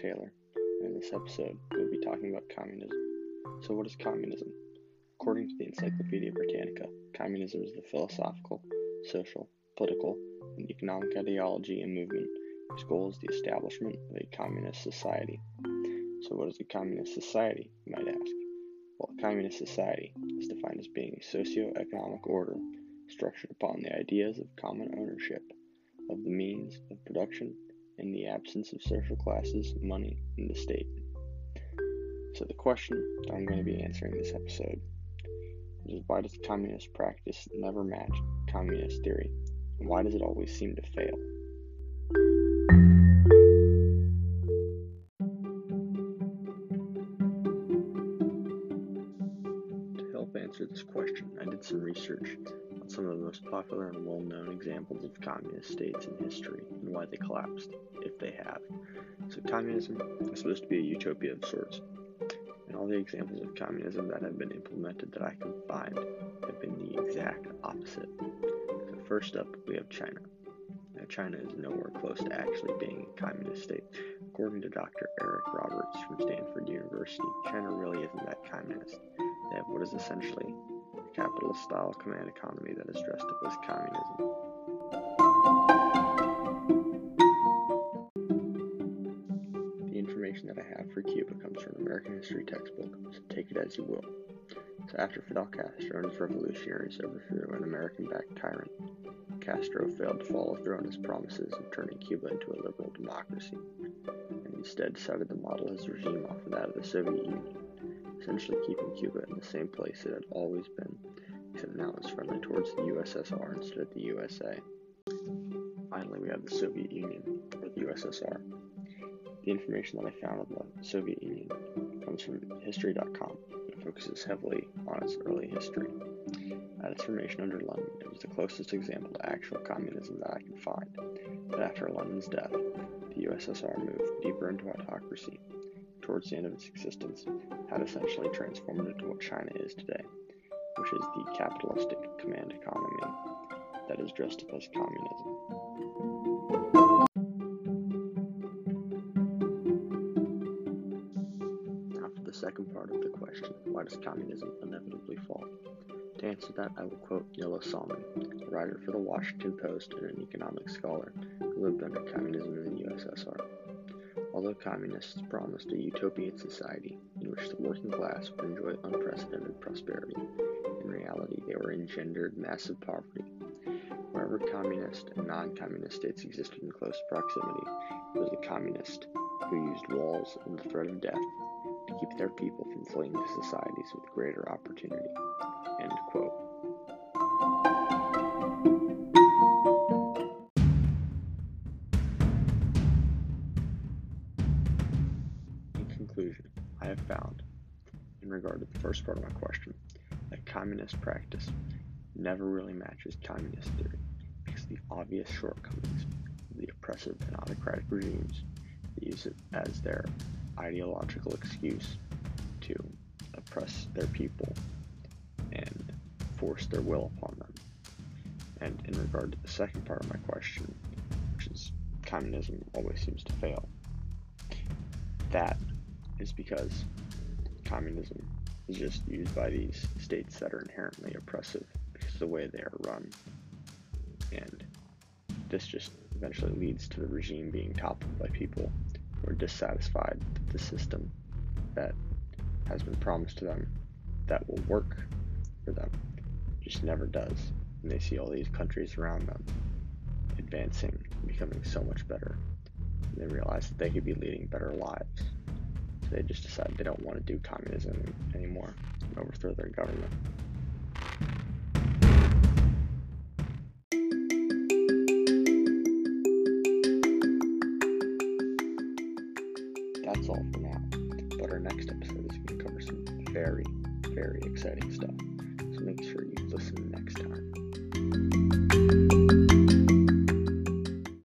Taylor, and in this episode, we'll be talking about communism. So, what is communism? According to the Encyclopedia Britannica, communism is the philosophical, social, political, and economic ideology and movement whose goal is the establishment of a communist society. So, what is a communist society, you might ask? Well, a communist society is defined as being a socio economic order structured upon the ideas of common ownership of the means of production in the absence of social classes, money, and the state. So, the question that I'm going to be answering this episode is why does communist practice never match communist theory? And why does it always seem to fail? To help answer this question, I did some research some of the most popular and well known examples of communist states in history and why they collapsed, if they have. So, communism is supposed to be a utopia of sorts, and all the examples of communism that have been implemented that I can find have been the exact opposite. So, first up, we have China. Now, China is nowhere close to actually being a communist state. According to Dr. Eric Roberts from Stanford University, China really isn't that communist. They have what is essentially capitalist style command economy that is dressed up as communism. The information that I have for Cuba comes from an American history textbook, so take it as you will. So after Fidel Castro and his revolutionaries overthrew an American-backed tyrant, Castro failed to follow through on his promises of turning Cuba into a liberal democracy, and instead decided to model his regime off of that of the Soviet Union, essentially keeping Cuba in the same place it had always been, except now it's friendly towards the USSR instead of the USA. Finally, we have the Soviet Union, or the USSR. The information that I found on the Soviet Union comes from History.com. It focuses heavily on its early history. At its formation under Lenin, it was the closest example to actual communism that I could find. But after Lenin's death, the USSR moved deeper into autocracy. Towards the end of its existence, had essentially transformed into what China is today, which is the capitalistic command economy that is dressed up as communism. Now for the second part of the question, why does communism inevitably fall? To answer that, I will quote Ilya Somin, a writer for the Washington Post and an economic scholar who lived under communism in the USSR. Although communists promised a utopian society in which the working class would enjoy unprecedented prosperity, in reality they were engendered massive poverty. Wherever communist and non communist states existed in close proximity, it was the communist who used walls and the threat of death to keep their people from fleeing to societies with greater opportunity. End quote. Have found, in regard to the first part of my question, that communist practice never really matches communist theory because the obvious shortcomings of the oppressive and autocratic regimes that use it as their ideological excuse to oppress their people and force their will upon them. And in regard to the second part of my question, which is communism always seems to fail, that is because communism is just used by these states that are inherently oppressive because of the way they are run. And this just eventually leads to the regime being toppled by people who are dissatisfied with the system that has been promised to them that will work for them It just never does. And they see all these countries around them advancing, becoming so much better. And they realize that they could be leading better lives. They just decide they don't want to do communism anymore and overthrow their government. That's all for now. But our next episode is going to cover some very, very exciting stuff. So make sure you listen next time.